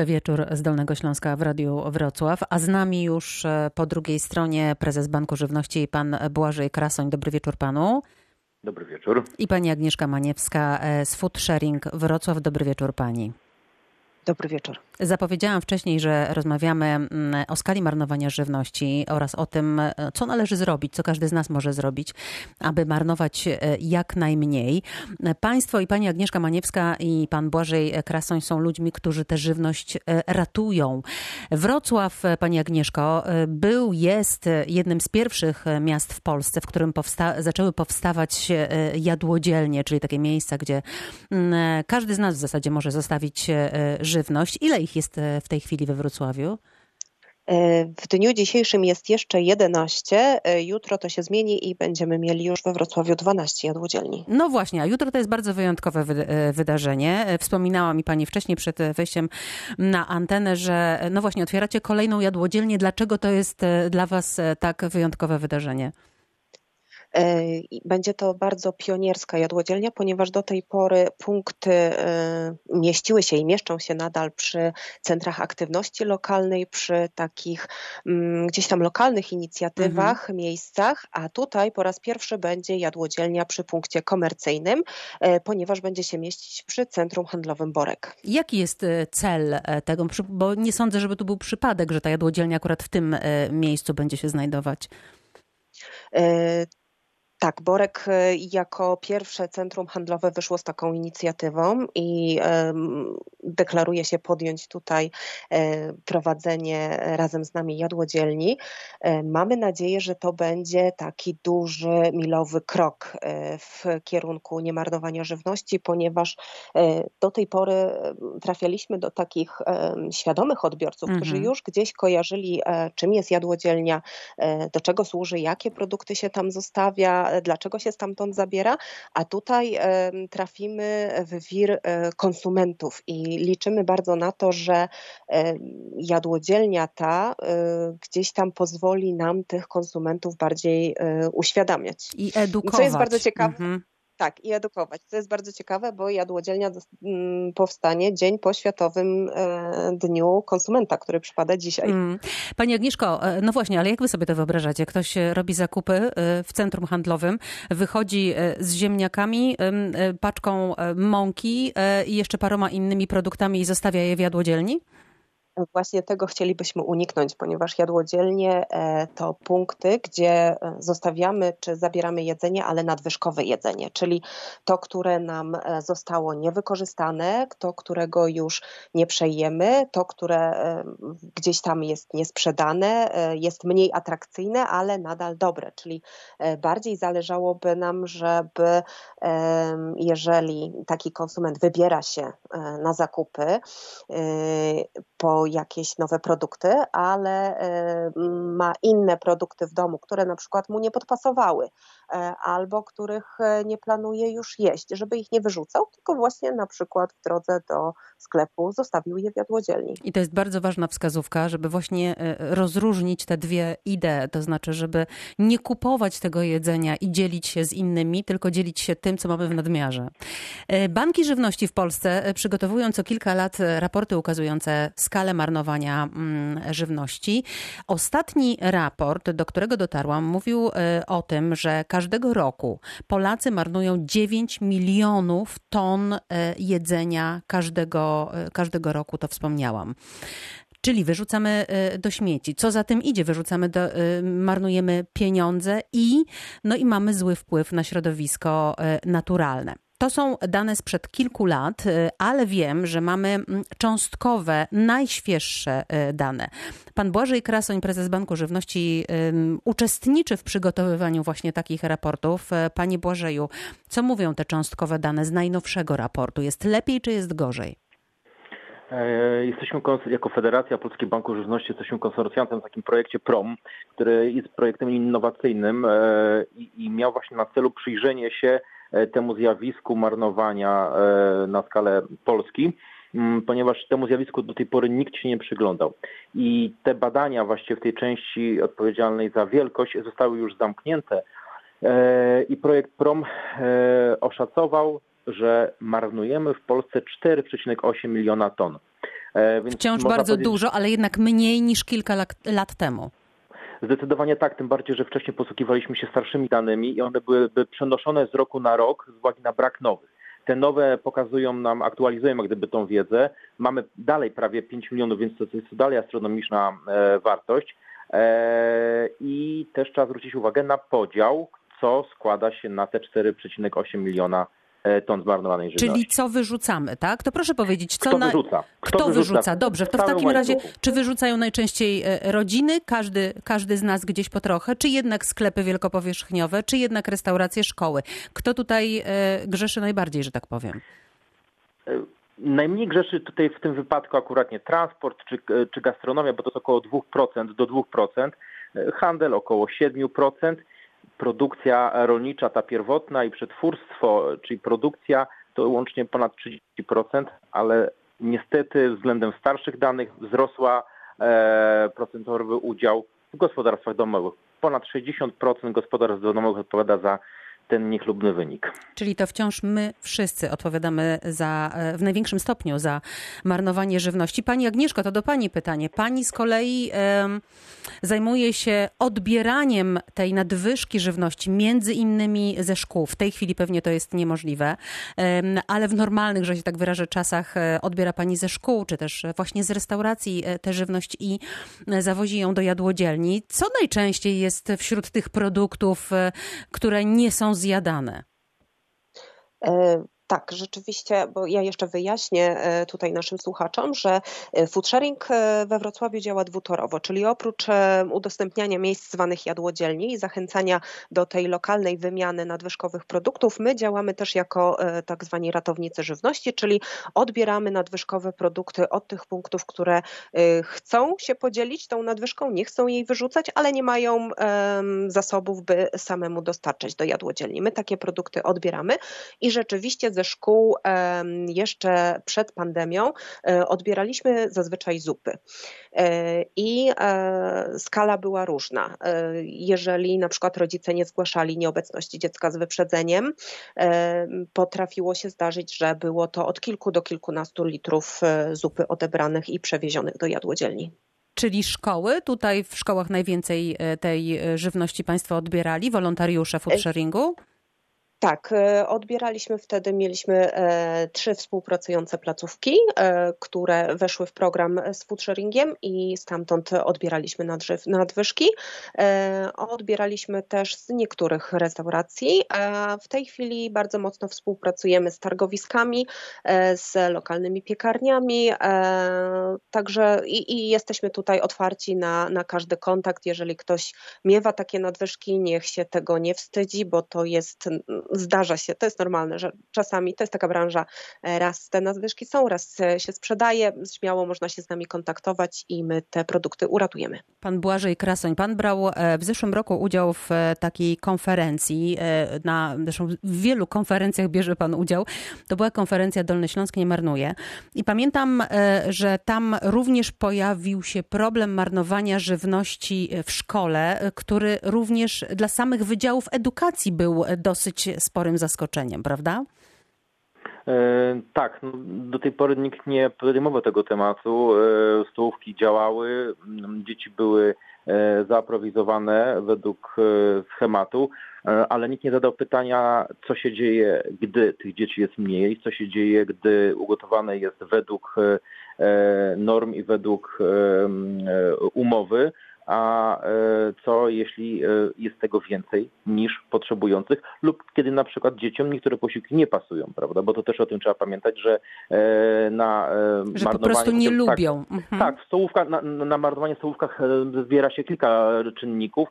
To wieczór z Dolnego Śląska w Radiu Wrocław, a z nami już e, po drugiej stronie prezes Banku Żywności pan Błażej Krasoń. Dobry wieczór panu. Dobry wieczór. I pani Agnieszka Maniewska e, z Food Sharing Wrocław. Dobry wieczór pani. Dobry wieczór. Zapowiedziałam wcześniej, że rozmawiamy mm, o skali marnowania żywności oraz o tym, e, co należy zrobić, co każdy z nas może zrobić, aby marnować e, jak najmniej. Państwo i pani Agnieszka Maniewska i pan Błażej Krasoń są ludźmi, którzy tę żywność e, ratują. Wrocław, pani Agnieszko, był, jest jednym z pierwszych miast w Polsce, w którym powsta zaczęły powstawać jadłodzielnie, czyli takie miejsca, gdzie mm, każdy z nas w zasadzie może zostawić żywność. Ile ich ich jest e, w tej chwili we Wrocławiu? E, w dniu dzisiejszym jest jeszcze 11, e, jutro to się zmieni i będziemy mieli już we Wrocławiu 12 jadłodzielni. No właśnie, a jutro to jest bardzo wyjątkowe wydarzenie. Wspominała mi Pani wcześniej przed wejściem na antenę, że no właśnie otwieracie kolejną jadłodzielnię. Dlaczego to jest dla Was tak wyjątkowe wydarzenie? E, będzie to bardzo pionierska jadłodzielnia, ponieważ do tej pory punkty e, mieściły się i mieszczą się nadal przy centrach aktywności lokalnej, przy takich mm, gdzieś tam lokalnych inicjatywach, mhm. miejscach, a tutaj po raz pierwszy będzie jadłodzielnia przy punkcie komercyjnym, e, ponieważ będzie się mieścić przy centrum handlowym Borek. Jaki jest cel tego? Bo nie sądzę, żeby to był przypadek, że ta jadłodzielnia akurat w tym miejscu będzie się znajdować. Tak, Borek e, jako pierwsze centrum handlowe wyszło z taką inicjatywą i deklaruje się podjąć tutaj e, prowadzenie razem z nami jadłodzielni. E, mamy nadzieję, że to będzie taki duży, milowy krok w kierunku niemarnowania żywności, ponieważ do tej pory trafialiśmy do takich świadomych odbiorców, mhm. którzy już gdzieś kojarzyli, czym jest jadłodzielnia, do czego służy, jakie produkty się tam zostawia, dlaczego się stamtąd zabiera, a tutaj trafimy w wir e, konsumentów i liczymy bardzo na to, że jadłodzielnia ta e, gdzieś tam pozwoli nam tych konsumentów bardziej e, uświadamiać. I edukować. Co jest bardzo ciekawe. Mhm. Tak, i edukować. To jest bardzo ciekawe, bo jadłodzielnia mm, powstanie dzień po Światowym e, Dniu Konsumenta, który przypada dzisiaj. Mm. Pani Agnieszko, e, no właśnie, ale jak wy sobie to wyobrażacie? Ktoś robi zakupy e, w centrum handlowym, wychodzi z ziemniakami, paczką mąki i jeszcze paroma innymi produktami i zostawia je w jadłodzielni? Właśnie tego chcielibyśmy uniknąć, ponieważ jadłodzielnie e, to punkty, gdzie e, zostawiamy czy zabieramy jedzenie, ale nadwyżkowe jedzenie, czyli to, które nam e, zostało niewykorzystane, to, którego już nie przejemy, to, które gdzieś tam jest niesprzedane, jest mniej atrakcyjne, ale nadal dobre. Czyli bardziej zależałoby nam, żeby jeżeli taki konsument wybiera się na zakupy po jakieś nowe produkty, ale e, ma inne produkty w domu, które na przykład mu nie podpasowały, e, albo których e, nie planuje już jeść, żeby ich nie wyrzucał, tylko właśnie na przykład w drodze do sklepu zostawił je w jadłodzielni. I to jest bardzo ważna wskazówka, żeby właśnie rozróżnić te dwie idee, to znaczy, żeby nie kupować tego jedzenia i dzielić się z innymi, tylko dzielić się tym, co mamy w nadmiarze. Banki żywności w Polsce przygotowują co kilka lat raporty ukazujące skalę marnowania mm, żywności. Ostatni raport, do którego dotarłam, mówił e, o tym, że każdego roku Polacy marnują 9 milionów ton e, jedzenia każdego, e, każdego roku, to wspomniałam. Czyli wyrzucamy do śmieci. Co za tym idzie? Wyrzucamy, do, marnujemy pieniądze i, no i mamy zły wpływ na środowisko naturalne. To są dane sprzed kilku lat, y, ale wiem, że mamy mm, cząstkowe, najświeższe y, dane. Pan Błażej Krasoń, prezes Banku Żywności, uczestniczy w przygotowywaniu właśnie takich raportów. Y, panie Błażeju, co mówią te cząstkowe dane z najnowszego raportu? Jest lepiej czy jest gorzej? E, jesteśmy jako Federacja Polskiego Banku Żywności jesteśmy konsorcjantem w takim projekcie PROM, który jest projektem innowacyjnym e, i miał właśnie na celu przyjrzenie się E, temu zjawisku marnowania e, na skalę Polski mm, ponieważ temu zjawisku do tej pory nikt się nie przyglądał. I te badania właściwie w tej części odpowiedzialnej za wielkość zostały już zamknięte e, i projekt PROM oszacował, że marnujemy w Polsce 4,8 miliona ton. Więc Wciąż bardzo dużo, ale jednak mniej niż kilka lat, lat temu. Zdecydowanie tak, tym bardziej, że wcześniej posługiwaliśmy się starszymi danymi i one byłyby przenoszone z roku na rok z uwagi na brak nowych. Te nowe pokazują nam, aktualizują jak gdyby tą wiedzę. Mamy dalej prawie 5 milionów, więc to jest dalej astronomiczna e, wartość. E, I też trzeba zwrócić uwagę na podział, co składa się na te 4,8 miliona ton zmarnowanej żywności. Czyli co wyrzucamy, tak? To proszę powiedzieć, co kto na... wyrzuca? Kto, kto wyrzuca? wyrzuca? Dobrze, to w takim razie, czy wyrzucają najczęściej e, rodziny, każdy, każdy z nas gdzieś po trochę, czy jednak sklepy wielkopowierzchniowe, czy jednak restauracje, szkoły? Kto tutaj e, grzeszy najbardziej, że tak powiem? Najmniej grzeszy tutaj w tym wypadku akurat nie transport czy, czy gastronomia, bo to jest około 2% do 2%, handel około 7%, produkcja rolnicza, ta pierwotna i przetwórstwo, czyli produkcja, to łącznie ponad 30%, ale niestety względem starszych danych wzrosła e, procentowy udział w gospodarstwach domowych. Ponad 60% gospodarstw domowych odpowiada za ten niechlubny wynik. Czyli to wciąż my wszyscy odpowiadamy za, e, w największym stopniu za marnowanie żywności. Pani Agnieszko, to do Pani pytanie. Pani z kolei um, zajmuje się odbieraniem tej nadwyżki żywności, między innymi ze szkół. W tej chwili pewnie to jest niemożliwe, um, ale w normalnych, że się tak wyrażę, czasach e, odbiera Pani ze szkół, czy też właśnie z restauracji e, tę żywność i zawozi ją do jadłodzielni. Co najczęściej jest wśród tych produktów, które nie są zjadane? Tak, rzeczywiście, bo ja jeszcze wyjaśnię e, tutaj naszym słuchaczom, że e, food sharing e, we Wrocławiu działa dwutorowo, czyli oprócz udostępniania miejsc zwanych jadłodzielni i zachęcania do tej lokalnej wymiany nadwyżkowych produktów, my działamy też jako tak zwani ratownicy żywności, czyli odbieramy nadwyżkowe produkty od tych punktów, które chcą się podzielić tą nadwyżką, nie chcą jej wyrzucać, ale nie mają zasobów, by samemu dostarczać do jadłodzielni. My takie produkty odbieramy i rzeczywiście ze szkół jeszcze przed pandemią e, odbieraliśmy zazwyczaj zupy. E, I e, skala była różna. Jeżeli na przykład rodzice nie zgłaszali nieobecności dziecka z wyprzedzeniem, potrafiło się zdarzyć, że było to od kilku do kilkunastu litrów zupy odebranych i przewiezionych do jadłodzielni. Czyli szkoły, tutaj w szkołach najwięcej tej żywności Państwo odbierali, wolontariusze food sharingu? Tak, e, odbieraliśmy wtedy, mieliśmy e, trzy współpracujące placówki, e, które weszły w program z foodsharingiem i stamtąd odbieraliśmy nadwyżki. Odbieraliśmy też z niektórych restauracji. W tej chwili bardzo mocno współpracujemy z targowiskami, z lokalnymi piekarniami, także i, i jesteśmy tutaj otwarci na, na każdy kontakt. Jeżeli ktoś miewa takie nadwyżki, niech się tego nie wstydzi, bo to jest zdarza się, to jest normalne, że czasami to jest taka branża, e, raz te nadwyżki są, raz się sprzedaje, śmiało można się z nami kontaktować i my te produkty uratujemy. Pan Błażej Krasoń, pan brał e, w zeszłym roku udział w e, takiej konferencji, na, zresztą w wielu konferencjach bierze pan udział, to była konferencja Dolny Śląsk nie marnuje i pamiętam, że tam również pojawił się problem marnowania żywności w szkole, który również dla samych wydziałów edukacji był dosyć sporym zaskoczeniem, prawda? E, tak, no, do tej pory nikt nie podejmował tego tematu. E, stołówki działały, dzieci były e, zaaprowizowane według schematu, ale nikt nie zadał pytania, co się dzieje, gdy tych dzieci jest mniej, co się dzieje, gdy ugotowane jest według norm i według umowy a e, co jeśli e, jest tego więcej niż potrzebujących lub kiedy na przykład dzieciom niektóre posiłki nie pasują, prawda? Bo to też o tym trzeba pamiętać, że e, na że marnowanie... po prostu nie tak, lubią. Mhm. Tak, w stołówkach, na, na marnowanie w stołówkach zbiera się kilka czynników,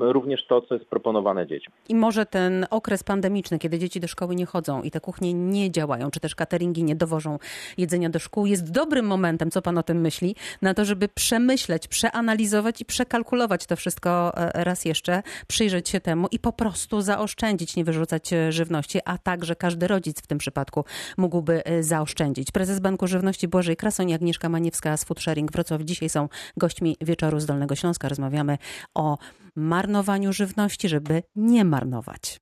również to, co jest proponowane dzieciom. I może ten okres pandemiczny, kiedy dzieci do szkoły nie chodzą i te kuchnie nie działają, czy też cateringi nie dowożą jedzenia do szkół, jest dobrym momentem, co pan o tym myśli, na to, żeby przemyśleć, przeanalizować i przekalkulować to wszystko e, raz jeszcze, przyjrzeć się temu i po prostu zaoszczędzić, nie wyrzucać e, żywności, a także każdy rodzic w tym przypadku mógłby e, zaoszczędzić. Prezes Banku Żywności Błażej Krasoń, Agnieszka Maniewska z Food Sharing Wrocław dzisiaj są gośćmi wieczoru z Dolnego Śląska. Rozmawiamy o marnowaniu żywności, żeby nie marnować.